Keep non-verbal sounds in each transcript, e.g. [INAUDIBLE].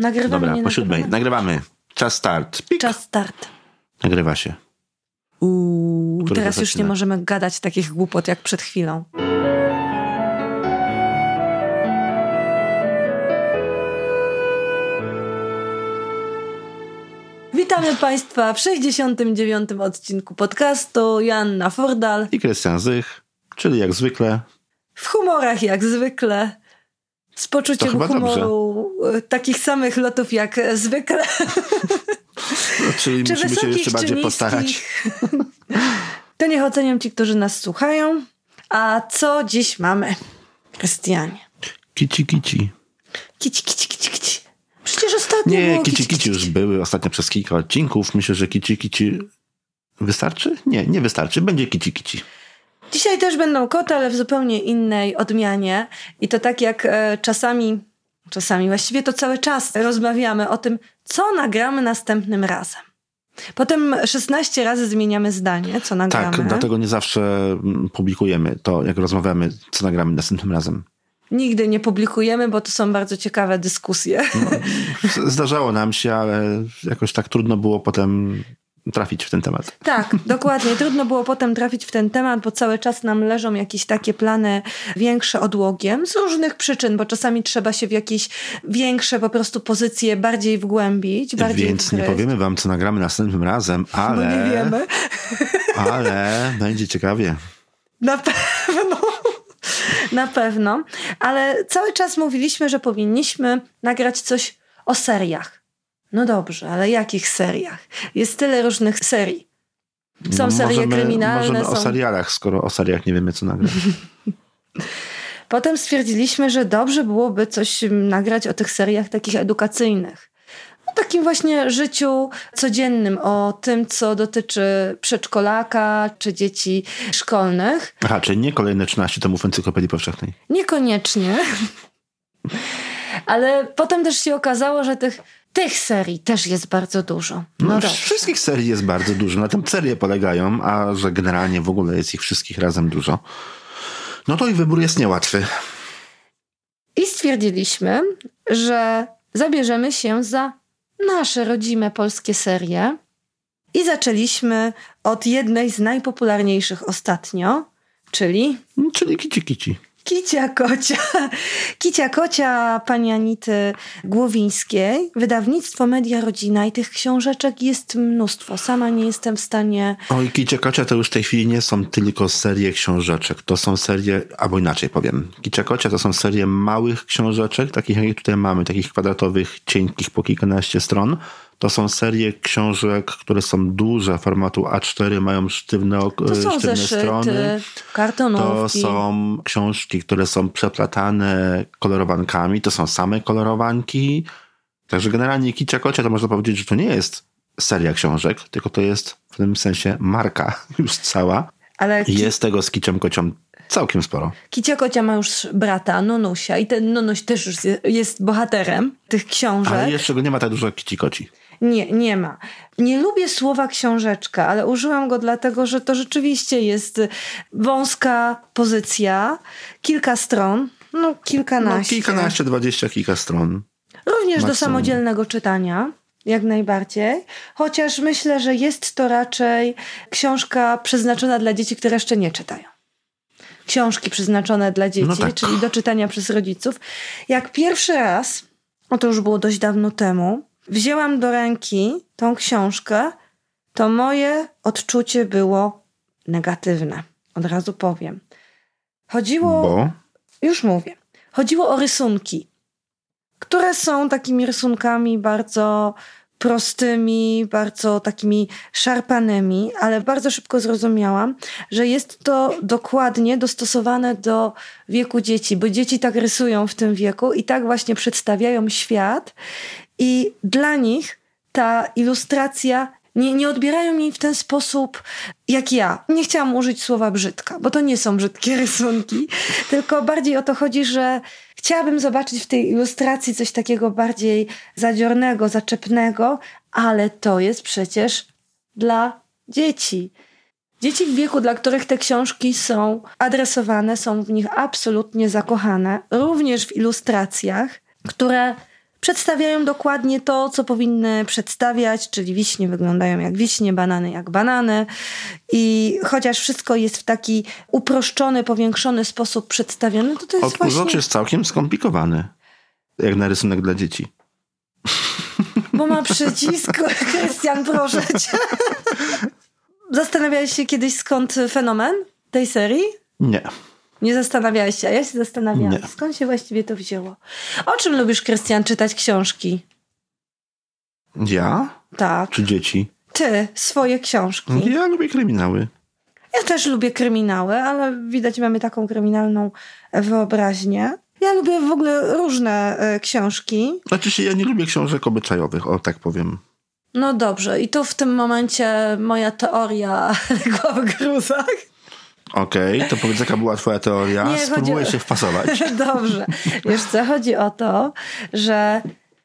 nagrywamy, Dobra, po siódmej. nagrywamy? Czas start. Pik. Czas start. Nagrywa się. Uuu, Którego teraz już nie możemy gadać takich głupot jak przed chwilą. Witamy Państwa w 69. odcinku podcastu. Joanna Fordal. I Krystian Zych, czyli jak zwykle. W humorach jak zwykle. Z poczuciem humoru y, takich samych lotów jak zwykle. No, czyli Czy musimy się jeszcze bardziej niskich. postarać. [LAUGHS] To niech ocenią ci, którzy nas słuchają. A co dziś mamy? Krystianie. Kici, kici. Kici, kici, kici, kici. Przecież ostatnio Nie, było kici, kici już były ostatnio przez kilka odcinków. Myślę, że kici, kici wystarczy? Nie, nie wystarczy. Będzie kici, kici. Dzisiaj też będą koty, ale w zupełnie innej odmianie. I to tak jak e, czasami, czasami właściwie to cały czas rozmawiamy o tym, co nagramy następnym razem. Potem 16 razy zmieniamy zdanie, co nagramy. Tak, dlatego nie zawsze mm, publikujemy to, jak rozmawiamy, co nagramy następnym razem. Nigdy nie publikujemy, bo to są bardzo ciekawe dyskusje. Z- Zdarzało nam się, ale jakoś tak trudno było potem trafić w ten temat. Tak, [LAUGHS] dokładnie. Trudno było potem trafić w ten temat, bo cały czas nam leżą jakieś takie plany większe odłogiem z różnych przyczyn, bo czasami trzeba się w jakieś większe po prostu pozycje bardziej wgłębić, bardziej Więc nie powiemy wam, co nagramy następnym razem, Bo ale, nie wiemy. [LAUGHS] ale będzie ciekawie. Na pewno. Na pewno. Ale cały czas mówiliśmy, że powinniśmy nagrać coś o seriach. No dobrze, ale jakich seriach? Jest tyle różnych serii. Są No, serie możemy, kryminalne, Możemy są... o serialach, skoro o seriach nie wiemy, co nagrać. [LAUGHS] Potem stwierdziliśmy, że dobrze byłoby coś nagrać o tych seriach takich edukacyjnych. O takim właśnie życiu codziennym, o tym, co dotyczy przedszkolaka czy dzieci szkolnych. Aha, czyli nie kolejne 13 tomów Encyklopedii Powszechnej. Niekoniecznie. Ale potem też się okazało, że tych, tych serii też jest bardzo dużo. No, No, dobrze. wszystkich serii jest bardzo dużo. Na tym serie polegają, a że generalnie w ogóle jest ich wszystkich razem dużo. No to i wybór jest niełatwy. I stwierdziliśmy, że zabierzemy się za nasze rodzime polskie serie. I zaczęliśmy od jednej z najpopularniejszych ostatnio, czyli Czyli kici kici. Kicia Kocia. [LAUGHS] Kicia Kocia pani Anity Głowińskiej. Wydawnictwo Media Rodzina i tych książeczek jest mnóstwo. Sama nie jestem w stanie... Oj, Kicie Kocia to już w tej chwili nie są tylko serie książeczek. To są serie, albo inaczej powiem. Kicie Kocia to są serie małych książeczek, takich jak tutaj mamy, takich kwadratowych, cienkich po kilkanaście stron. To są serie książek, które są duże, formatu A4, mają sztywne, To są sztywne zeszyty, strony. To kartonówki. są książki, które są przeplatane kolorowankami, to są same kolorowanki. Także generalnie Kicia Kocia to można powiedzieć, że to nie jest seria książek, tylko to jest w tym sensie marka [LAUGHS] już cała. Ale ki- jest tego z Kicią Kocią całkiem sporo. Kicia Kocia ma już brata, Nonusia i ten Nonuś też już je- jest bohaterem tych książek. Ale jeszcze go nie ma tak dużo jak Kici Koci. Nie, nie ma. Nie lubię słowa książeczka, ale użyłam go dlatego, że to rzeczywiście jest wąska pozycja, kilka stron, no No, kilkanaście. kilkanaście, dwadzieścia kilka stron. Również do samodzielnego czytania. Jak najbardziej. Chociaż myślę, że jest to raczej książka przeznaczona dla dzieci, które jeszcze nie czytają. Książki przeznaczone dla dzieci, No tak. czyli do czytania przez rodziców. Jak pierwszy raz, o to już było dość dawno temu, wzięłam do ręki tą książkę, to moje odczucie było negatywne. Od razu powiem. Chodziło. Bo Już mówię. Chodziło o rysunki, które są takimi rysunkami bardzo prostymi, bardzo takimi szarpanymi, ale bardzo szybko zrozumiałam, że jest to dokładnie dostosowane do wieku dzieci, bo dzieci tak rysują w tym wieku i tak właśnie przedstawiają świat i dla nich ta ilustracja nie, nie odbierają jej w ten sposób jak ja. Nie chciałam użyć słowa brzydka, bo to nie są brzydkie [LAUGHS] rysunki, tylko bardziej o to chodzi, że chciałabym zobaczyć w tej ilustracji coś takiego bardziej zadziornego, zaczepnego, ale to jest przecież dla dzieci. Dzieci w wieku, dla których te książki są adresowane, są w nich absolutnie zakochane, również w ilustracjach, które przedstawiają dokładnie to, co powinny przedstawiać, czyli wiśnie wyglądają jak wiśnie, banany jak banany. I chociaż wszystko jest w taki uproszczony, powiększony sposób przedstawione, to to jest Odkurzacz właśnie... jest całkiem skomplikowany. Jak na rysunek dla dzieci. Bo ma przycisk. [LAUGHS] Krystian, proszę cię. [LAUGHS] Zastanawiałeś się kiedyś skąd fenomen tej serii? Nie. Nie zastanawiałeś się, a ja się zastanawiałam. Nie. Skąd się właściwie to wzięło? O czym lubisz, Krystian, czytać książki? Ja? Tak. Czy dzieci? Ty, swoje książki. Ja lubię kryminały. Ja też lubię kryminały, ale widać mamy taką kryminalną wyobraźnię. Ja lubię w ogóle różne e, książki. Znaczy się, ja nie lubię książek obyczajowych, o tak powiem. No dobrze, i tu w tym momencie moja teoria [LAUGHS] w gruzach. Okej, to powiedz jaka była twoja teoria. Nie, Spróbuję o- się wpasować. [LAUGHS] Dobrze. Wiesz co, chodzi o to, że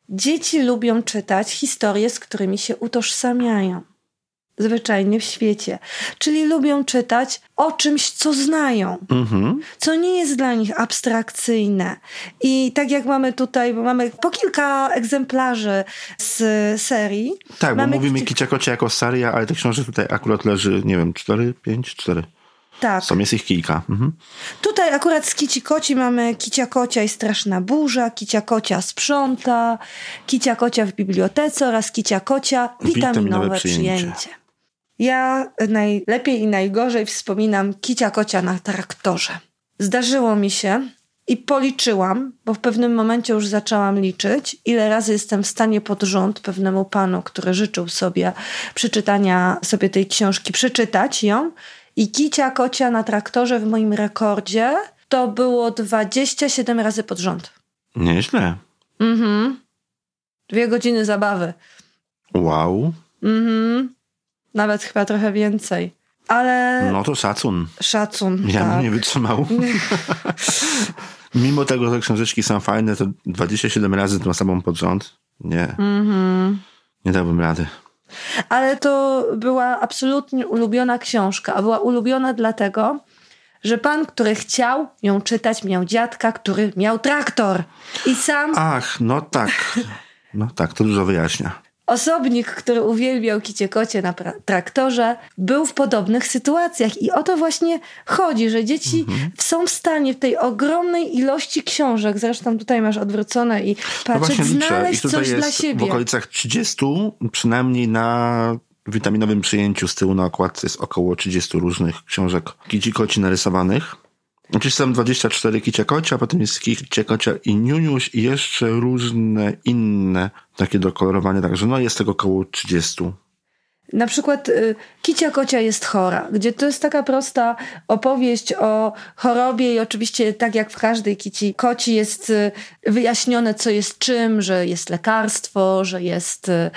dzieci lubią czytać historie, z którymi się utożsamiają. Zwyczajnie w świecie. Czyli lubią czytać o czymś, co znają, Mhm. co nie jest dla nich abstrakcyjne. I tak jak mamy tutaj, bo mamy po kilka egzemplarzy z serii. Tak, bo mamy mówimy kici- Kicia Kocia jako seria, ale tych książek tutaj akurat leży, nie wiem, cztery, pięć, cztery. Tak. Są, jest ich kilka. Mhm. Tutaj akurat z Kici Koci mamy Kicia Kocia i Straszna Burza, Kicia Kocia sprząta, Kicia Kocia w bibliotece oraz Kicia Kocia witaminowe, Witaminowe przyjęcie. przyjęcie. Ja najlepiej i najgorzej wspominam Kicia Kocia na traktorze. Zdarzyło mi się i policzyłam, bo w pewnym momencie już zaczęłam liczyć, ile razy jestem w stanie pod rząd pewnemu panu, który życzył sobie przeczytania sobie tej książki, przeczytać ją. I Kicia Kocia na traktorze w moim rekordzie to było 27 razy pod rząd. Nieźle. Mhm. Dwie godziny zabawy. Wow. Mhm. Nawet chyba trochę więcej. Ale No to szacun. szacun. Ja tak. bym nie wytrzymał. [LAUGHS] Mimo tego, że książeczki są fajne, to 27 razy tą samą pod rząd. Nie. Mhm. Nie dałbym rady. Ale to była absolutnie ulubiona książka, a była ulubiona dlatego, że pan, który chciał ją czytać, miał dziadka, który miał traktor. I sam Ach, no tak. No tak, to dużo wyjaśnia. Osobnik, który uwielbiał kicie kocie na traktorze, był w podobnych sytuacjach. I o to właśnie chodzi, że dzieci są w stanie w tej ogromnej ilości książek, zresztą tutaj masz odwrócone i No patrzeć. I znaleźć tutaj coś dla jest w siebie. okolicach 30, przynajmniej na witaminowym przyjęciu z tyłu na okładce jest około 30 różnych książek kici koci narysowanych. Oczywiście są 24 kicia kocia, potem jest kicia kocia i niuniuś i jeszcze różne inne takie dokolorowanie, także no jest tego około 30. Na przykład y, Kicia Kocia jest chora, gdzie to jest taka prosta opowieść o chorobie i oczywiście tak jak w każdej Kici Koci jest y, wyjaśnione co jest czym, że jest lekarstwo, że jest y,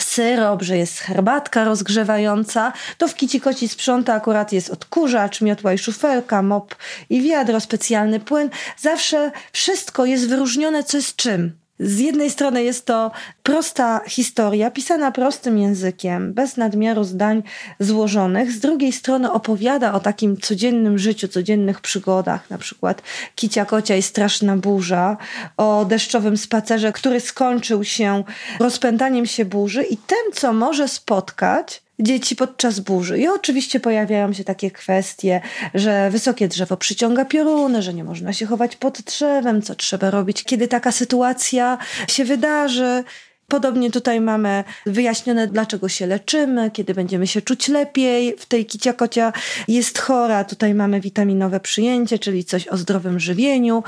syrop, że jest herbatka rozgrzewająca, to w Kici Koci sprząta akurat jest odkurzacz, miotła i szufelka, mop i wiadro, specjalny płyn. Zawsze wszystko jest wyróżnione co jest czym. Z jednej strony jest to prosta historia, pisana prostym językiem, bez nadmiaru zdań złożonych. Z drugiej strony opowiada o takim codziennym życiu, codziennych przygodach, na przykład Kicia Kocia i Straszna Burza, o deszczowym spacerze, który skończył się rozpętaniem się burzy i tym, co może spotkać dzieci podczas burzy. I oczywiście pojawiają się takie kwestie, że wysokie drzewo przyciąga pioruny, że nie można się chować pod drzewem, co trzeba robić, kiedy taka sytuacja się wydarzy. Podobnie tutaj mamy wyjaśnione, dlaczego się leczymy, kiedy będziemy się czuć lepiej. W tej kicia kocia jest chora. Tutaj mamy witaminowe przyjęcie, czyli coś o zdrowym żywieniu.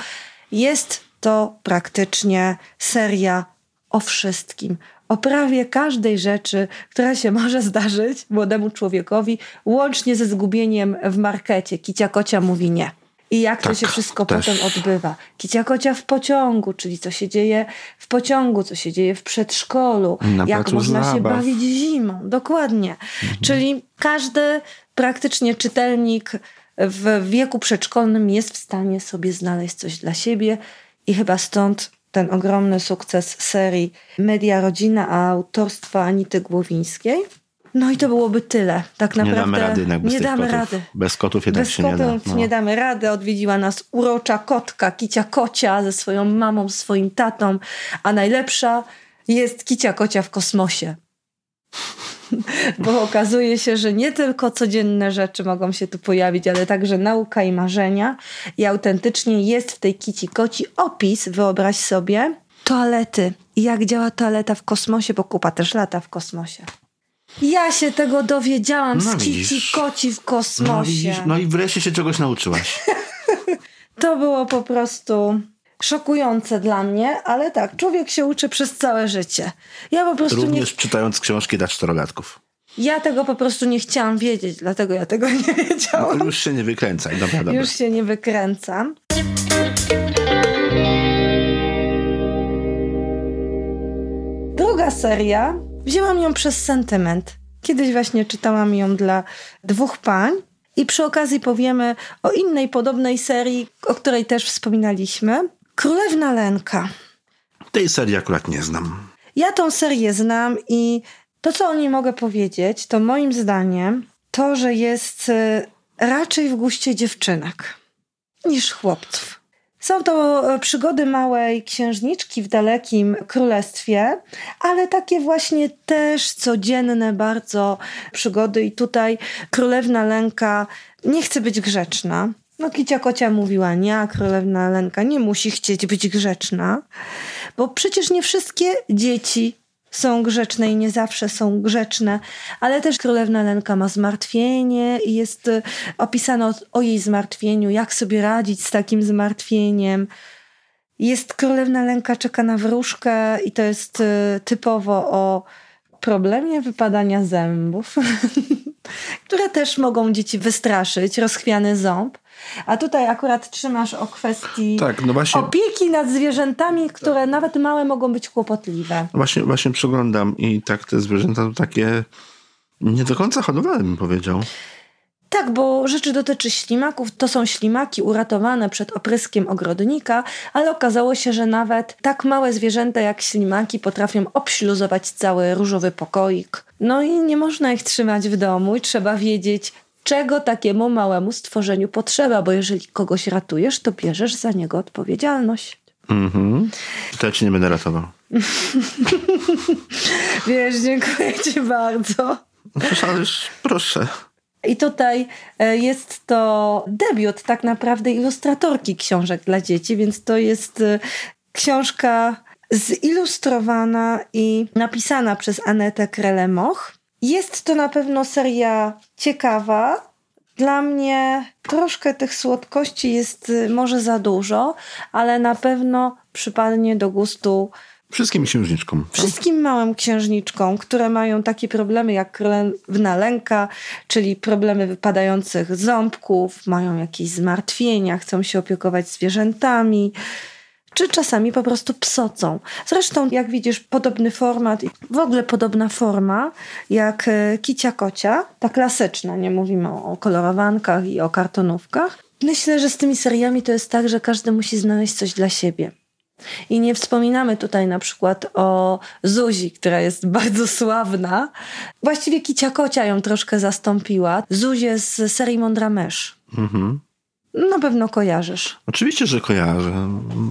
Jest to praktycznie seria o wszystkim. O prawie każdej rzeczy, która się może zdarzyć młodemu człowiekowi, łącznie ze zgubieniem w markecie. Kicia kocia mówi nie. I jak to Tak, się wszystko też. potem odbywa. Kicia kocia w pociągu, czyli co się dzieje w pociągu, co się dzieje w przedszkolu, Na jak można się zabaw. bawić zimą. Dokładnie. Czyli każdy praktycznie czytelnik w wieku przedszkolnym jest w stanie sobie znaleźć coś dla siebie i chyba stąd ten ogromny sukces serii Media Rodzina, a autorstwa Anity Głowińskiej. No i to byłoby tyle. Tak naprawdę. Nie damy rady jednak bez Nie damy kotów. rady. Bez kotów jednak Bez się nie da. kotów No. nie damy rady. Odwiedziła nas urocza kotka, kicia kocia ze swoją mamą, swoim tatą. A najlepsza jest kicia kocia w kosmosie. [LAUGHS] Bo okazuje się, że nie tylko codzienne rzeczy mogą się tu pojawić, ale także nauka i marzenia. I autentycznie jest w tej kici koci opis, wyobraź sobie, toalety. Jak działa toaleta w kosmosie, bo kupa też lata w kosmosie. Ja się tego dowiedziałam No z kici koci w No, kosmosie. widzisz, no i wreszcie się czegoś nauczyłaś. [LAUGHS] To było po prostu szokujące dla mnie, ale tak, człowiek się uczy przez całe życie. Ja po prostu nie, Również czytając książki dla czterolatków. ja tego po prostu nie chciałam wiedzieć, dlatego ja tego [LAUGHS] nie wiedziałam. No, już się nie wykręcaj. Dobra, dobra. Już się nie wykręcam. Druga seria, wzięłam ją przez sentyment. Kiedyś właśnie czytałam ją dla dwóch pań i przy okazji powiemy o innej podobnej serii, o której też wspominaliśmy. Królewna Lenka. Tej serii akurat nie znam. Ja tą serię znam i to, co o niej mogę powiedzieć, to moim zdaniem to, że jest y, raczej w guście dziewczynek niż chłopców. Są to e, przygody małej księżniczki w dalekim królestwie, ale takie właśnie też codzienne bardzo przygody. I tutaj królewna Lenka nie chce być grzeczna. No Kicia Kocia mówiła, nie, królewna Lenka nie musi chcieć być grzeczna, bo przecież nie wszystkie dzieci są grzeczne i nie zawsze są grzeczne, ale też królewna Lenka ma zmartwienie i jest y, opisane o, jej zmartwieniu, jak sobie radzić z takim zmartwieniem. Jest królewna Lenka czeka na wróżkę i to jest y, typowo o problemie wypadania zębów, [LAUGHS] które też mogą dzieci wystraszyć, rozchwiany ząb. A tutaj akurat trzymasz o kwestii Tak, no właśnie, opieki nad zwierzętami, które nawet małe mogą być kłopotliwe. właśnie, właśnie przeglądam i tak te zwierzęta to takie nie do końca hodowlane bym powiedział. Tak, bo rzeczy dotyczy ślimaków. To są ślimaki uratowane przed opryskiem ogrodnika, ale okazało się, że nawet tak małe zwierzęta jak ślimaki potrafią obśluzować cały różowy pokoik. No i nie można ich trzymać w domu i trzeba wiedzieć, czego takiemu małemu stworzeniu potrzeba, bo jeżeli kogoś ratujesz, to bierzesz za niego odpowiedzialność. Mhm. To ja cię nie będę ratował. [LAUGHS] Wiesz, dziękuję ci bardzo. Ależ proszę. I tutaj e, jest to debiut tak naprawdę ilustratorki książek dla dzieci, więc to jest e, książka zilustrowana i napisana przez Anetę Krelemoch. Jest to na pewno seria ciekawa. Dla mnie troszkę tych słodkości jest e, może za dużo, ale na pewno przypadnie do gustu Wszystkim księżniczkom. Wszystkim małym księżniczkom, które mają takie problemy jak królewna lęka, czyli problemy wypadających ząbków, mają jakieś zmartwienia, chcą się opiekować zwierzętami, czy czasami po prostu psocą. Zresztą, jak widzisz, podobny format w ogóle podobna forma jak e, Kicia Kocia, ta klasyczna, nie mówimy o kolorowankach i o kartonówkach. Myślę, że z tymi seriami to jest tak, że każdy musi znaleźć coś dla siebie. I nie wspominamy tutaj na przykład o Zuzi, która jest [LAUGHS] bardzo sławna. Właściwie Kicia Kocia ją troszkę zastąpiła. Zuzię z serii Mądra Mysz. Mhm. Na pewno kojarzysz. Oczywiście, że kojarzę.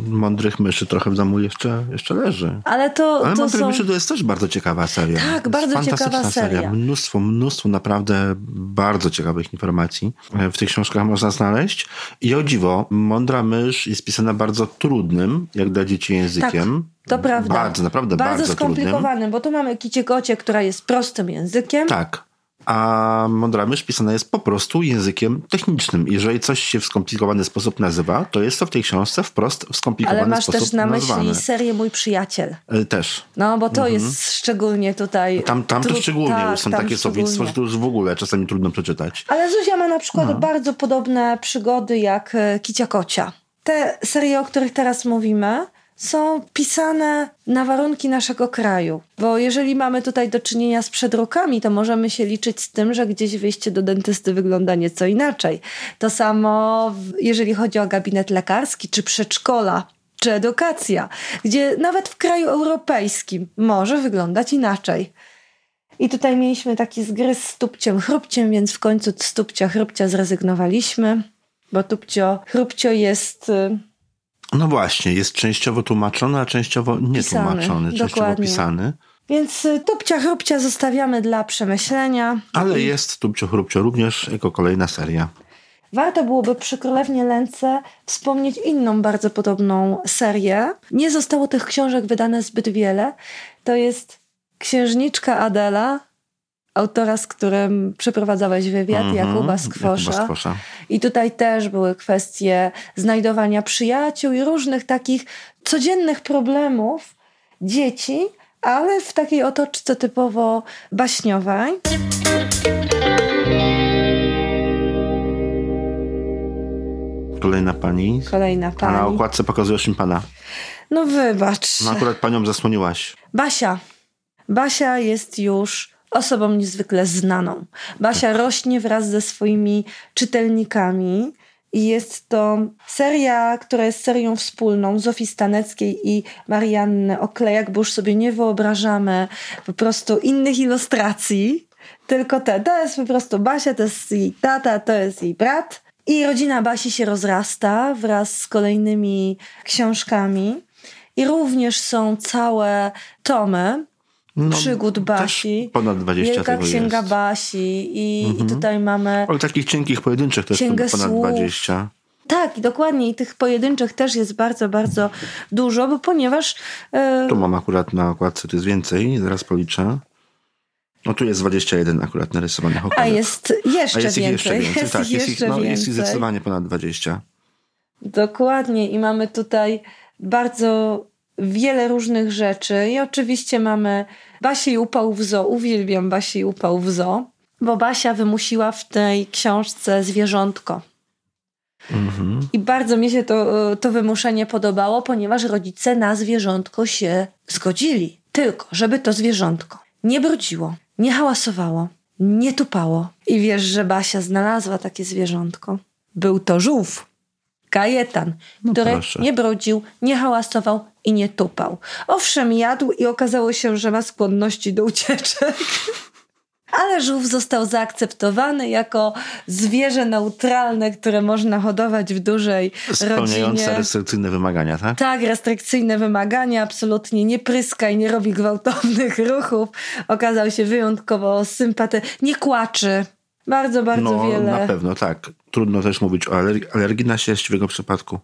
Mądrych myszy trochę w domu jeszcze, jeszcze leży. Ale to, Ale to Mądrych są... myszy to jest też bardzo ciekawa seria. Tak, jest bardzo ciekawa seria. Mnóstwo, mnóstwo naprawdę bardzo ciekawych informacji w tych książkach można znaleźć. I o dziwo, Mądra mysz jest pisana bardzo trudnym, jak dla dzieci językiem. To prawda. Bardzo, naprawdę bardzo, Bardzo skomplikowanym, bo tu mamy Kicię Kocie, która jest prostym językiem. Tak. A mądra mysz pisana jest po prostu językiem technicznym. Jeżeli coś się w skomplikowany sposób nazywa, to jest to w tej książce wprost w skomplikowany Ale masz sposób też na nazwane. myśli serię Mój Przyjaciel. E, Też. No, bo to jest szczególnie tutaj... Mhm. Tam, tam to szczególnie tak, są takie słownictwo, że to już w ogóle czasami trudno przeczytać. Ale Zuzia ma na przykład No. bardzo podobne przygody jak e, Kicia Kocia. Te serie, o których teraz mówimy, są pisane na warunki naszego kraju. Bo jeżeli mamy tutaj do czynienia z przedrukami, to możemy się liczyć z tym, że gdzieś wyjście do dentysty wygląda nieco inaczej. To samo, jeżeli chodzi o gabinet lekarski, czy przedszkola, czy edukacja, gdzie nawet w kraju europejskim może wyglądać inaczej. I tutaj mieliśmy taki zgryz z Tupciem Chrupciem, więc w końcu z Tupcia Chrupcia zrezygnowaliśmy, bo Tupcio Chrupcio jest... No właśnie, jest częściowo tłumaczony, a częściowo nietłumaczony, częściowo dokładnie. pisany. Więc y, Tupcia Chrupcia zostawiamy dla przemyślenia. Ale jest Tupcio Chrupcio również jako kolejna seria. Warto byłoby przy Królewnie Lęce wspomnieć inną bardzo podobną serię. Nie zostało tych książek wydane zbyt wiele. To jest Księżniczka Adela, autora, z którym przeprowadzałeś wywiad, Mhm, Jakuba Skwosza. Jakuba Skwosza. I tutaj też były kwestie znajdowania przyjaciół i różnych takich codziennych problemów dzieci, ale w takiej otoczce typowo baśniowej. Kolejna pani. Kolejna A na pani. okładce pokazujesz im pana. No wybacz. No akurat panią zasłoniłaś. Basia. Basia jest już osobą niezwykle znaną. Basia rośnie wraz ze swoimi czytelnikami. I jest to seria, która jest serią wspólną Zofii Staneckiej i Marianny Oklejak, bo już sobie nie wyobrażamy po prostu innych ilustracji, tylko te. To jest po prostu Basia, to jest jej tata, to jest jej brat. I rodzina Basi się rozrasta wraz z kolejnymi książkami. I również są całe tomy No, przygód Basi. Ponad 20 Wielka Księga jest. Basi i, i tutaj mamy... Ale takich cienkich, pojedynczych też ponad słów. 20. Tak, i dokładnie. I tych pojedynczych też jest bardzo, bardzo dużo, bo ponieważ e, Tu mam akurat na okładce, to jest więcej, zaraz policzę. No tu jest 21 akurat narysowanych a okładek. jest jeszcze A jest ich więcej. jeszcze więcej, [LAUGHS] tak. Jest ich, jeszcze no, jest ich więcej. zdecydowanie ponad 20. Dokładnie. I mamy tutaj bardzo wiele różnych rzeczy. I oczywiście mamy Basię i upał w zoo. Uwielbiam Basię i upał w zoo, bo Basia wymusiła w tej książce zwierzątko. Mhm. I bardzo mi się to, to wymuszenie podobało, ponieważ rodzice na zwierzątko się zgodzili. Tylko, żeby to zwierzątko nie brudziło, nie hałasowało, nie tupało. I wiesz, że Basia znalazła takie zwierzątko. Był to żółw. Kajetan, No który proszę. nie brudził, nie hałasował i nie tupał. Owszem, jadł i okazało się, że ma skłonności do ucieczek. [LAUGHS] Ale żółw został zaakceptowany jako zwierzę neutralne, które można hodować w dużej Spełniające rodzinie. restrykcyjne wymagania, tak? Tak, restrykcyjne wymagania, absolutnie nie pryska i nie robi gwałtownych [LAUGHS] ruchów. Okazał się wyjątkowo sympatyczny. Nie kłaczy. Bardzo, bardzo no, wiele. na pewno, tak. Trudno też mówić o alergii, alergii na sierść w jego przypadku.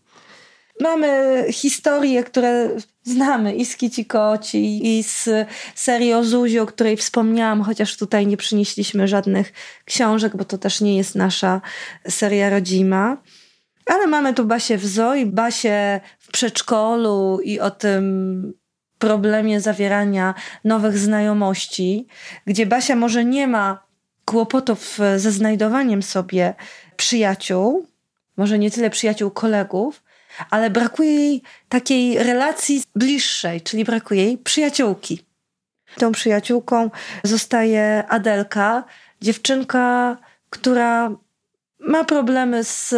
Mamy historie, które znamy i z Kici Koci, i z serii o o której wspomniałam, chociaż tutaj nie przynieśliśmy żadnych książek, bo to też nie jest nasza seria rodzima. Ale mamy tu Basię w zoo Basię w przedszkolu i o tym problemie zawierania nowych znajomości, gdzie Basia może nie ma kłopotów ze znajdowaniem sobie przyjaciół, może nie tyle przyjaciół kolegów, ale brakuje jej takiej relacji bliższej, czyli brakuje jej przyjaciółki. Tą przyjaciółką zostaje Adelka, dziewczynka, która ma problemy z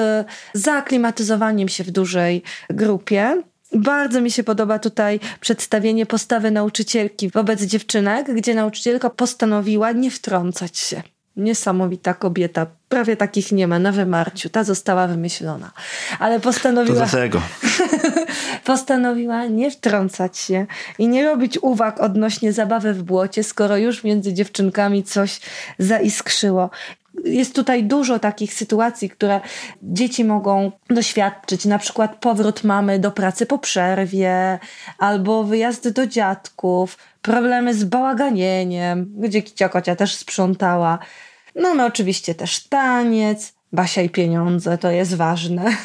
zaaklimatyzowaniem się w dużej grupie. Bardzo mi się podoba tutaj przedstawienie postawy nauczycielki wobec dziewczynek, gdzie nauczycielka postanowiła nie wtrącać się. Niesamowita kobieta. Prawie takich nie ma na wymarciu. Ta została wymyślona. Ale To postanowiła dlatego. [LAUGHS] postanowiła nie wtrącać się i nie robić uwag odnośnie zabawy w błocie, skoro już między dziewczynkami coś zaiskrzyło. Jest tutaj dużo takich sytuacji, które dzieci mogą doświadczyć, na przykład powrót mamy do pracy po przerwie, albo wyjazd do dziadków, problemy z bałaganieniem, gdzie Kicia Kocia też sprzątała. No, no oczywiście też taniec, Basia i pieniądze, to jest ważne. [LAUGHS]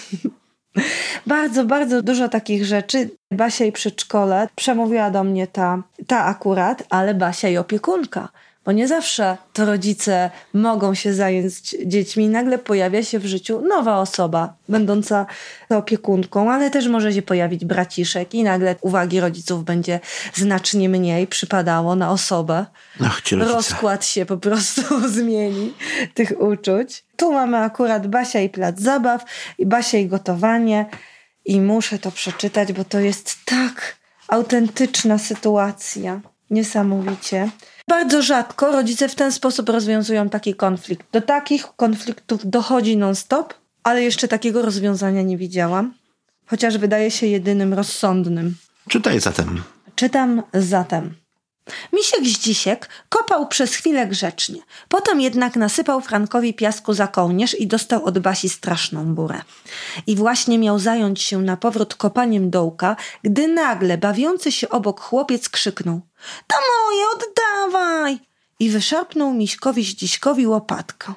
Bardzo, bardzo dużo takich rzeczy. Basia i przedszkole przemówiła do mnie ta, ta akurat, ale Basia i opiekunka. Bo nie zawsze to rodzice mogą się zająć dziećmi i nagle pojawia się w życiu nowa osoba, będąca opiekunką, ale też może się pojawić braciszek i nagle uwagi rodziców będzie znacznie mniej przypadało na osobę Ach, rozkład się po prostu [LAUGHS] zmieni tych uczuć. Tu mamy akurat Basia i plac zabaw, i Basia i gotowanie. I muszę to przeczytać, bo to jest tak autentyczna sytuacja. Niesamowicie. Bardzo rzadko rodzice w ten sposób rozwiązują taki konflikt. Do takich konfliktów dochodzi non-stop, ale jeszcze takiego rozwiązania nie widziałam, chociaż wydaje się jedynym rozsądnym. Czytaj zatem. Czytam zatem. Misiek Zdzisiek kopał przez chwilę grzecznie. Potem jednak nasypał Frankowi piasku za kołnierz i dostał od Basi straszną burę. I właśnie miał zająć się na powrót kopaniem dołka, gdy nagle bawiący się obok chłopiec krzyknął – To moje, oddawaj! I wyszarpnął Miśkowi Zdziśkowi łopatkę.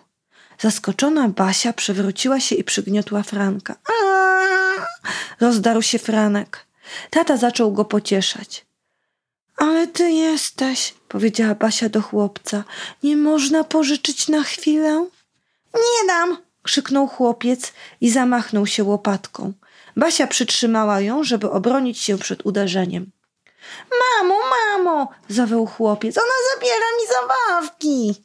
Zaskoczona Basia przewróciła się i przygniotła Franka. Aaaa! Rozdarł się Franek. Tata zaczął go pocieszać. Ale ty jesteś, powiedziała Basia do chłopca. Nie można pożyczyć na chwilę? Nie dam, krzyknął chłopiec i zamachnął się łopatką. Basia przytrzymała ją, żeby obronić się przed uderzeniem. Mamo, mamo, zawył chłopiec, ona zabiera mi zabawki.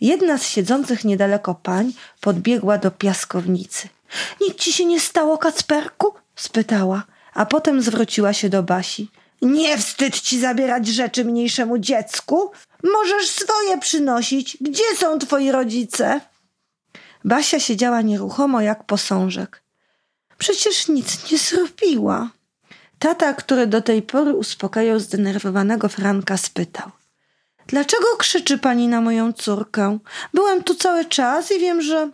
Jedna z siedzących niedaleko pań podbiegła do piaskownicy. Nic ci się nie stało, Kacperku? spytała, a potem zwróciła się do Basi. Nie wstyd ci zabierać rzeczy mniejszemu dziecku? Możesz swoje przynosić. Gdzie są twoi rodzice? Basia siedziała nieruchomo jak posążek. Przecież nic nie zrobiła. Tata, który do tej pory uspokajał zdenerwowanego Franka, spytał. Dlaczego krzyczy pani na moją córkę? Byłem tu cały czas i wiem, że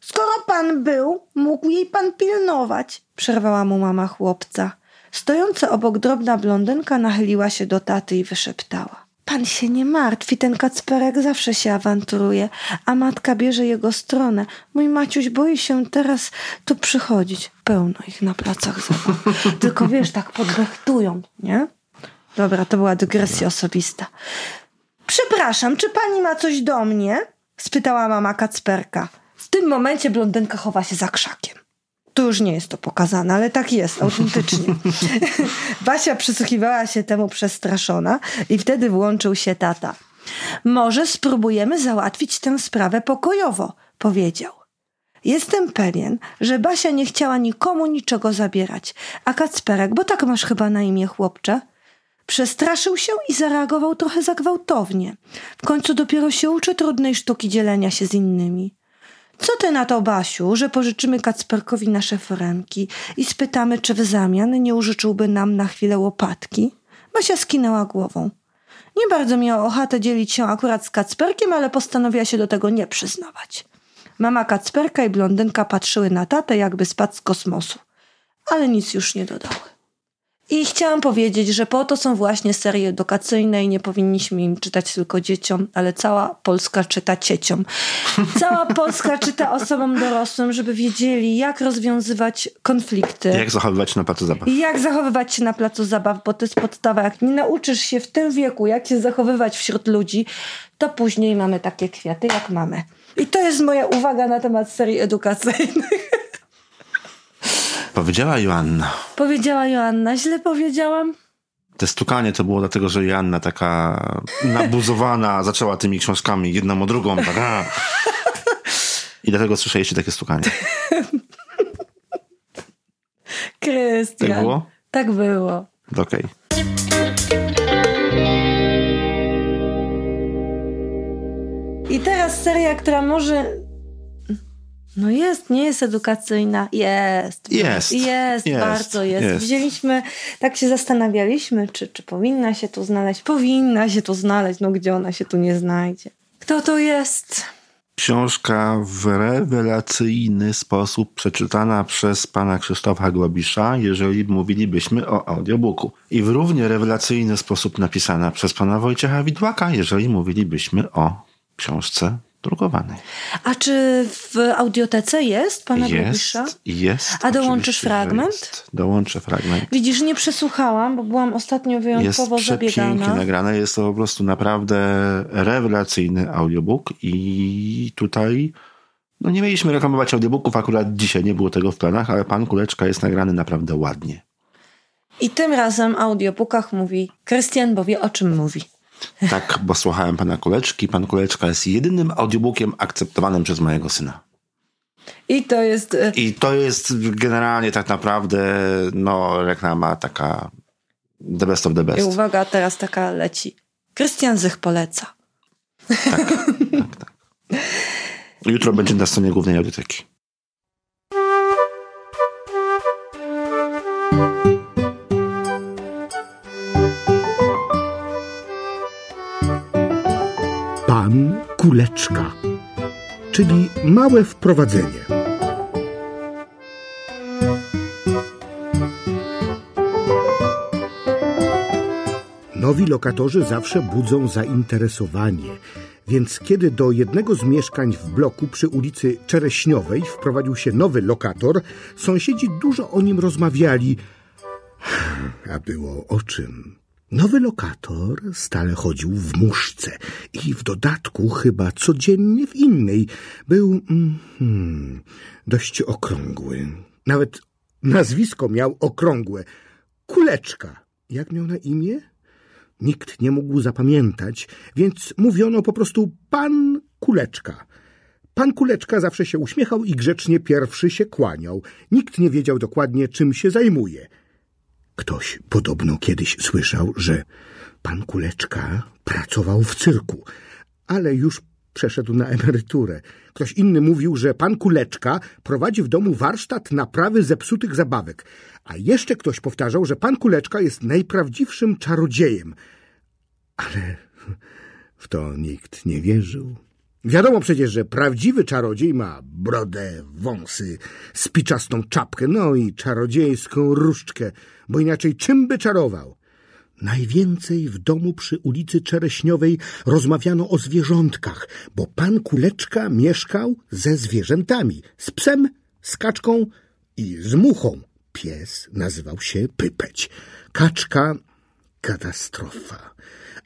skoro pan był, mógł jej pan pilnować, przerwała mu mama chłopca. Stojąca obok drobna blondynka nachyliła się do taty i wyszeptała. Pan się nie martwi, ten kacperek zawsze się awanturuje, a matka bierze jego stronę. Mój Maciuś boi się teraz tu przychodzić. Pełno ich na placach zabaw. [LAUGHS] Tylko wiesz, tak podbechtują, nie? Dobra, to była dygresja osobista. Przepraszam, czy pani ma coś do mnie? spytała mama Kacperka. W tym momencie blondynka chowa się za krzakiem. Tu już nie jest to pokazane, ale tak jest, autentycznie. [LAUGHS] Basia przysłuchiwała się temu przestraszona i wtedy włączył się tata. Może spróbujemy załatwić tę sprawę pokojowo, powiedział. Jestem pewien, że Basia nie chciała nikomu niczego zabierać, a Kacperek, bo tak masz chyba na imię chłopcze, przestraszył się i zareagował trochę zagwałtownie. W końcu dopiero się uczy trudnej sztuki dzielenia się z innymi. Co ty na to, Basiu, że pożyczymy Kacperkowi nasze foremki i spytamy, czy w zamian nie użyczyłby nam na chwilę łopatki? Basia skinęła głową. Nie bardzo miała ochotę dzielić się akurat z Kacperkiem, ale postanowiła się do tego nie przyznawać. Mama Kacperka i blondynka patrzyły na tatę, jakby spadł z kosmosu, ale nic już nie dodały. I chciałam powiedzieć, że po to są właśnie serie edukacyjne i nie powinniśmy im czytać tylko dzieciom, ale cała Polska czyta cieciom. Cała Polska czyta osobom dorosłym, żeby wiedzieli, jak rozwiązywać konflikty. Jak zachowywać się na placu zabaw. I jak zachowywać się na placu zabaw, bo to jest podstawa. Jak nie nauczysz się w tym wieku, jak się zachowywać wśród ludzi, to później mamy takie kwiaty, jak mamy. I to jest moja uwaga na temat serii edukacyjnych. Powiedziała Joanna. Powiedziała Joanna. Źle powiedziałam? Te stukanie to było dlatego, że Joanna taka nabuzowana zaczęła tymi książkami jedną o drugą. Tak, a. I dlatego słyszeliście takie stukanie. Krystian. Tak było? Tak było. Okej. I teraz seria, która może. No jest, nie jest edukacyjna. Jest. Jest. Jest, Jest. bardzo jest. Jest. Wzięliśmy, tak się zastanawialiśmy, czy, czy powinna się tu znaleźć. Powinna się tu znaleźć, no gdzie ona się tu nie znajdzie. Kto to jest? Książka w rewelacyjny sposób przeczytana przez pana Krzysztofa Globisza, jeżeli mówilibyśmy o audiobooku. I w równie rewelacyjny sposób napisana przez pana Wojciecha Widłaka, jeżeli mówilibyśmy o książce drukowanej. A czy w audiotece jest pana Grubisza? Jest, jest. A dołączysz fragment? Jest. Dołączę fragment. Widzisz, nie przesłuchałam, bo byłam ostatnio Jest wyjątkowo przepięknie zabiegana. nagrane. Jest to po prostu naprawdę rewelacyjny audiobook i tutaj no nie mieliśmy reklamować audiobooków, akurat dzisiaj nie było tego w planach, ale pan Kuleczka jest nagrany naprawdę ładnie. I tym razem o audiobookach mówi Krystian, bo wie o czym mówi. Tak, bo słuchałem pana Kuleczki. Pan Kuleczka jest jedynym audiobookiem akceptowanym przez mojego syna. I to jest... e, I to jest generalnie tak naprawdę no, reklama taka the best of the I best. uwaga, teraz taka leci. Krystian Zych poleca. Tak, tak, tak. Jutro będzie na stronie głównej audioteki. Kuleczka, czyli małe wprowadzenie. Nowi lokatorzy zawsze budzą zainteresowanie, więc kiedy do jednego z mieszkań w bloku przy ulicy Czereśniowej wprowadził się nowy lokator, sąsiedzi dużo o nim rozmawiali. A było o czym? Nowy lokator stale chodził w muszce i w dodatku chyba codziennie w innej. Był mm, dość okrągły. Nawet nazwisko miał okrągłe. Kuleczka. Jak miał na imię? Nikt nie mógł zapamiętać, więc mówiono po prostu pan Kuleczka. Pan Kuleczka zawsze się uśmiechał i grzecznie pierwszy się kłaniał. Nikt nie wiedział dokładnie, czym się zajmuje. Ktoś podobno kiedyś słyszał, że pan Kuleczka pracował w cyrku, ale już przeszedł na emeryturę. Ktoś inny mówił, że pan Kuleczka prowadzi w domu warsztat naprawy zepsutych zabawek, a jeszcze ktoś powtarzał, że pan Kuleczka jest najprawdziwszym czarodziejem. Ale w to nikt nie wierzył. Wiadomo przecież, że prawdziwy czarodziej ma brodę, wąsy, spiczastą czapkę, no i czarodziejską różdżkę, bo inaczej czym by czarował? Najwięcej w domu przy ulicy Czereśniowej rozmawiano o zwierzątkach, bo pan Kuleczka mieszkał ze zwierzętami, z psem, z kaczką i z muchą. Pies nazywał się Pypeć, kaczka katastrofa,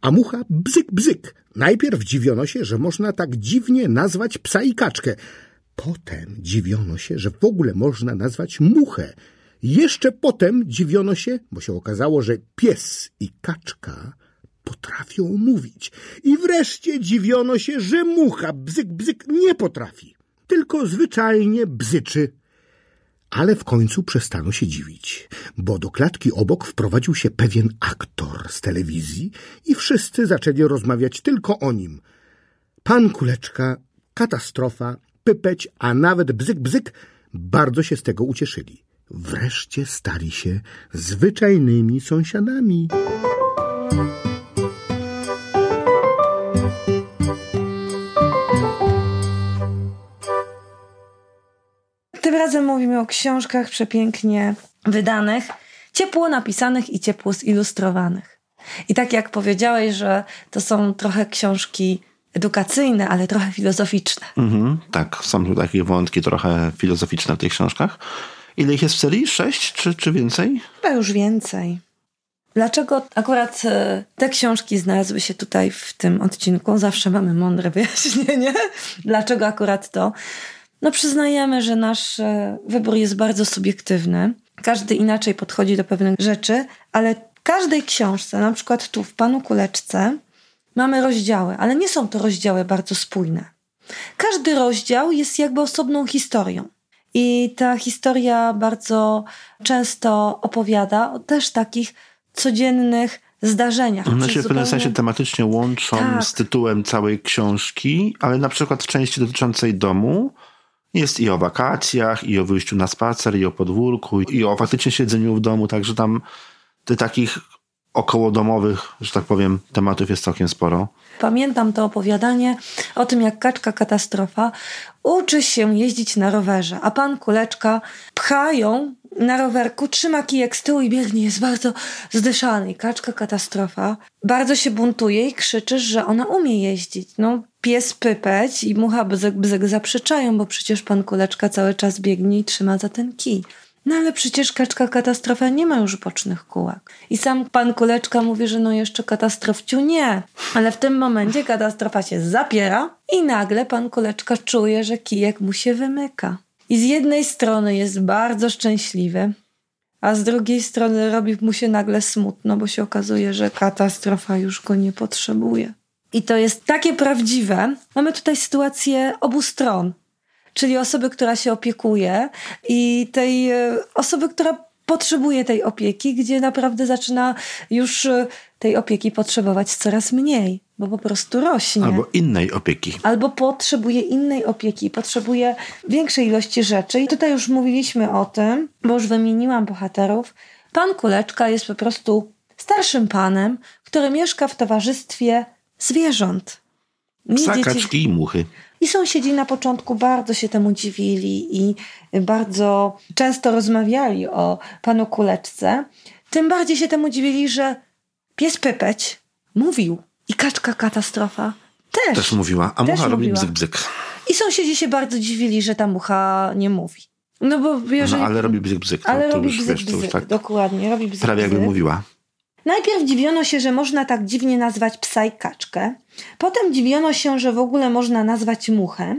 a mucha bzyk bzyk. Najpierw dziwiono się, że można tak dziwnie nazwać psa i kaczkę. Potem dziwiono się, że w ogóle można nazwać muchę. Jeszcze potem dziwiono się, bo się okazało, że pies i kaczka potrafią mówić. I wreszcie dziwiono się, że mucha bzyk bzyk nie potrafi, tylko zwyczajnie bzyczy. Ale w końcu przestano się dziwić, bo do klatki obok wprowadził się pewien aktor z telewizji i wszyscy zaczęli rozmawiać tylko o nim. Pan Kuleczka, katastrofa, pypeć, a nawet bzyk bzyk bardzo się z tego ucieszyli. Wreszcie stali się zwyczajnymi sąsiadami. Razem mówimy o książkach przepięknie wydanych, ciepło napisanych i ciepło zilustrowanych. I tak jak powiedziałeś, że to są trochę książki edukacyjne, ale trochę filozoficzne. Mhm, tak, są tu takie wątki trochę filozoficzne w tych książkach. Ile ich jest w serii? Sześć czy, czy więcej? Chyba już więcej. Dlaczego akurat e, te książki znalazły się tutaj w tym odcinku? Zawsze mamy mądre wyjaśnienie. [LAUGHS] Dlaczego akurat to? No przyznajemy, że nasz e, wybór jest bardzo subiektywny. Każdy inaczej podchodzi do pewnych rzeczy, ale w każdej książce, na przykład tu w Panu Kuleczce, mamy rozdziały, ale nie są to rozdziały bardzo spójne. Każdy rozdział jest jakby osobną historią. I ta historia bardzo często opowiada o też takich codziennych zdarzeniach. One się w pewnym sensie tematycznie łączą tak. z tytułem całej książki, ale na przykład w części dotyczącej domu jest i o wakacjach, i o wyjściu na spacer, i o podwórku, i o faktycznie siedzeniu w domu, także tam tych takich okołodomowych, że tak powiem, tematów jest całkiem sporo. Pamiętam to opowiadanie o tym, jak kaczka katastrofa uczy się jeździć na rowerze, a pan kuleczka pcha ją na rowerku, trzyma kijek z tyłu i biegnie, jest bardzo zdyszany. I kaczka katastrofa bardzo się buntuje i krzyczy, że ona umie jeździć. No, pies pypeć i mucha bzyk, bzyk zaprzeczają, bo przecież pan kuleczka cały czas biegnie i trzyma za ten kij. No ale przecież kaczka katastrofa nie ma już bocznych kółek. I sam pan Kuleczka mówi, że no jeszcze katastrofciu nie. Ale w tym momencie katastrofa się zapiera i nagle pan Kuleczka czuje, że kijek mu się wymyka. I z jednej strony jest bardzo szczęśliwy, a z drugiej strony robi mu się nagle smutno, bo się okazuje, że katastrofa już go nie potrzebuje. I to jest takie prawdziwe. Mamy tutaj sytuację obu stron czyli osoby, która się opiekuje i tej e, osoby, która potrzebuje tej opieki, gdzie naprawdę zaczyna już y, tej opieki potrzebować coraz mniej, bo po prostu rośnie. Albo innej opieki. Albo potrzebuje innej opieki, potrzebuje większej ilości rzeczy. I tutaj już mówiliśmy o tym, bo już wymieniłam bohaterów. Pan Kuleczka jest po prostu starszym panem, który mieszka w towarzystwie zwierząt. Nie Psa, dzieci- kaczki i muchy. i sąsiedzi na początku bardzo się temu dziwili i bardzo często rozmawiali o panu Kuleczce. Tym bardziej się temu dziwili, że pies Pypeć mówił i kaczka katastrofa też. Też mówiła, a mucha robi bzyk bzyk. I sąsiedzi się bardzo dziwili, że ta mucha nie mówi. No bo jeżeli... No ale robi bzyk bzyk. To, ale to robi już, bzyk, wiesz, to już bzyk, tak dokładnie, robi bzyk, prawie jakby bzyk. mówiła. Najpierw dziwiono się, że można tak dziwnie nazwać psa i kaczkę. Potem dziwiono się, że w ogóle można nazwać muchę.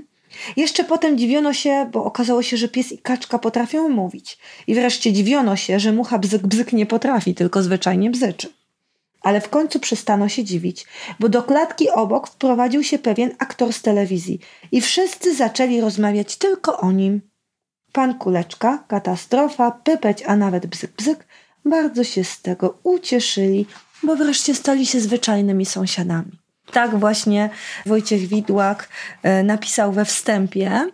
Jeszcze potem dziwiono się, bo okazało się, że pies i kaczka potrafią mówić. I wreszcie dziwiono się, że mucha bzyk bzyk nie potrafi, tylko zwyczajnie bzyczy. Ale w końcu przestano się dziwić, bo do klatki obok wprowadził się pewien aktor z telewizji i wszyscy zaczęli rozmawiać tylko o nim. Pan Kuleczka, katastrofa, pypeć, a nawet bzyk bzyk bardzo się z tego ucieszyli, bo wreszcie stali się zwyczajnymi sąsiadami. Tak właśnie Wojciech Widłak e, napisał we wstępie,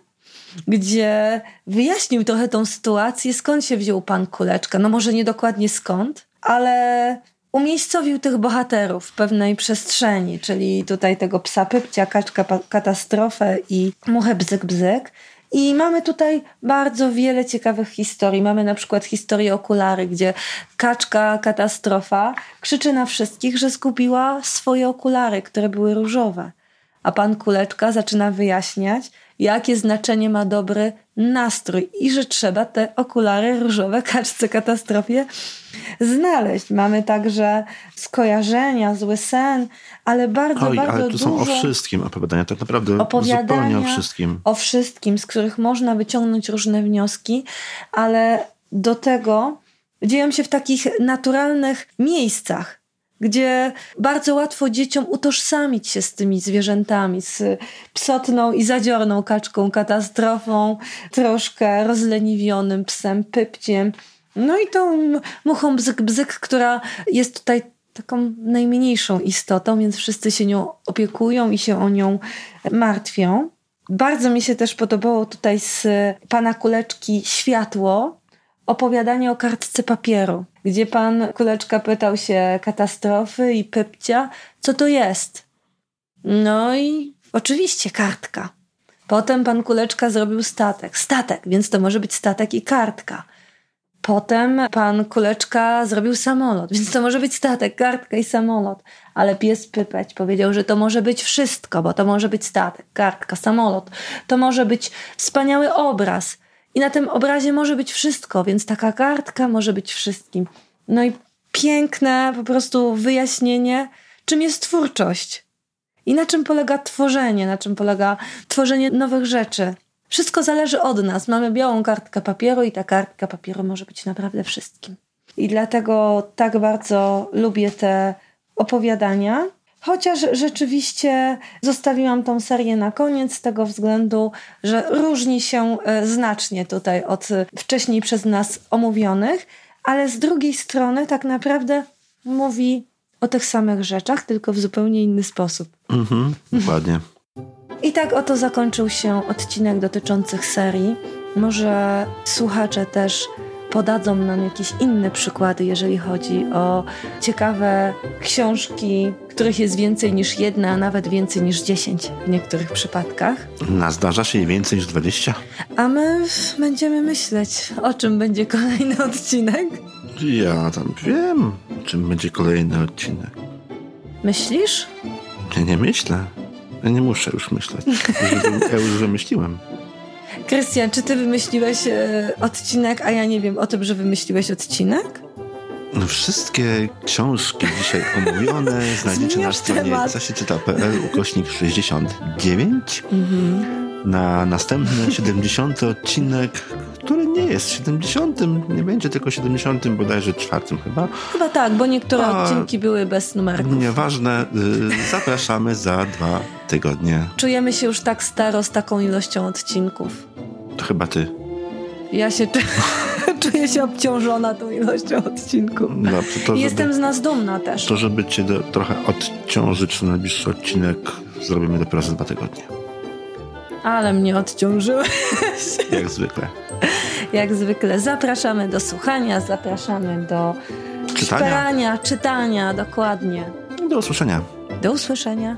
gdzie wyjaśnił trochę tą sytuację, skąd się wziął pan Kuleczka. No może nie dokładnie skąd, ale umiejscowił tych bohaterów w pewnej przestrzeni, czyli tutaj tego psa Pypcia, kaczka katastrofę i muchę bzyk bzyk. I mamy tutaj bardzo wiele ciekawych historii. Mamy na przykład historię okulary, gdzie kaczka katastrofa krzyczy na wszystkich, że zgubiła swoje okulary, które były różowe. A pan Kuleczka zaczyna wyjaśniać, jakie znaczenie ma dobry nastrój i że trzeba te okulary różowe kaczce katastrofie znaleźć. Mamy także skojarzenia, zły sen, ale bardzo, Oj, bardzo ale tu są o wszystkim opowiadania, tak naprawdę zupełnie opowiadania o wszystkim. o wszystkim, z których można wyciągnąć różne wnioski, ale do tego dzieją się w takich naturalnych miejscach, gdzie bardzo łatwo dzieciom utożsamić się z tymi zwierzętami, z psotną i zadziorną kaczką, katastrofą, troszkę rozleniwionym psem, pypciem, no i tą muchą bzyk, bzyk, która jest tutaj taką najmniejszą istotą, więc wszyscy się nią opiekują i się o nią martwią. Bardzo mi się też podobało tutaj z pana Kuleczki Światło opowiadanie o kartce papieru, gdzie pan Kuleczka pytał się katastrofy i pypcia, co to jest. No i oczywiście kartka. Potem pan Kuleczka zrobił statek. Statek, więc to może być statek i kartka. Potem pan Kuleczka zrobił samolot, więc to może być statek, kartka i samolot. Ale pies Pypeć powiedział, że to może być wszystko, bo to może być statek, kartka, samolot. To może być wspaniały obraz. I na tym obrazie może być wszystko, więc taka kartka może być wszystkim. No i piękne po prostu wyjaśnienie, czym jest twórczość. I na czym polega tworzenie, na czym polega tworzenie nowych rzeczy. Wszystko zależy od nas. Mamy białą kartkę papieru i ta kartka papieru może być naprawdę wszystkim. I dlatego tak bardzo lubię te opowiadania. Chociaż rzeczywiście zostawiłam tą serię na koniec z tego względu, że różni się e, znacznie tutaj od wcześniej przez nas omówionych, ale z drugiej strony tak naprawdę mówi o tych samych rzeczach, tylko w zupełnie inny sposób. Mhm, dokładnie. I tak oto zakończył się odcinek dotyczących serii. Może słuchacze też podadzą nam jakieś inne przykłady, jeżeli chodzi o ciekawe książki, których jest więcej niż jedna, a nawet więcej niż dziesięć w niektórych przypadkach. Na zdarza się więcej niż 20? A my będziemy myśleć, o czym będzie kolejny odcinek. Ja tam wiem, czym będzie kolejny odcinek. Myślisz? Ja nie myślę. Ja nie muszę już myśleć. Ja już wymyśliłem. Krystian, czy ty wymyśliłeś e, odcinek, a ja nie wiem o tym, że wymyśliłeś odcinek? No, wszystkie książki dzisiaj omówione [LAUGHS] znajdziecie na stronie zasieczyta.pl ukośnik 69 na następny [LAUGHS] 70 odcinek, który nie jest 70, nie będzie tylko 70 bodajże czwartym chyba. Chyba tak, bo niektóre A- odcinki były bez numerków. Nieważne, y, zapraszamy za dwa tygodnie. Czujemy się już tak staro z taką ilością odcinków. To chyba ty. Ja się czu- [LAUGHS] czuję się obciążona tą ilością odcinków. Dobrze, to Jestem żeby, z nas dumna też. To, żeby cię do, trochę odciążyć na najbliższy odcinek, zrobimy dopiero za dwa tygodnie. Ale mnie odciążyłeś. [LAUGHS] Jak zwykle. Jak zwykle. Zapraszamy do słuchania, zapraszamy do Czytania. szperania, czytania, dokładnie. Do usłyszenia. Do usłyszenia.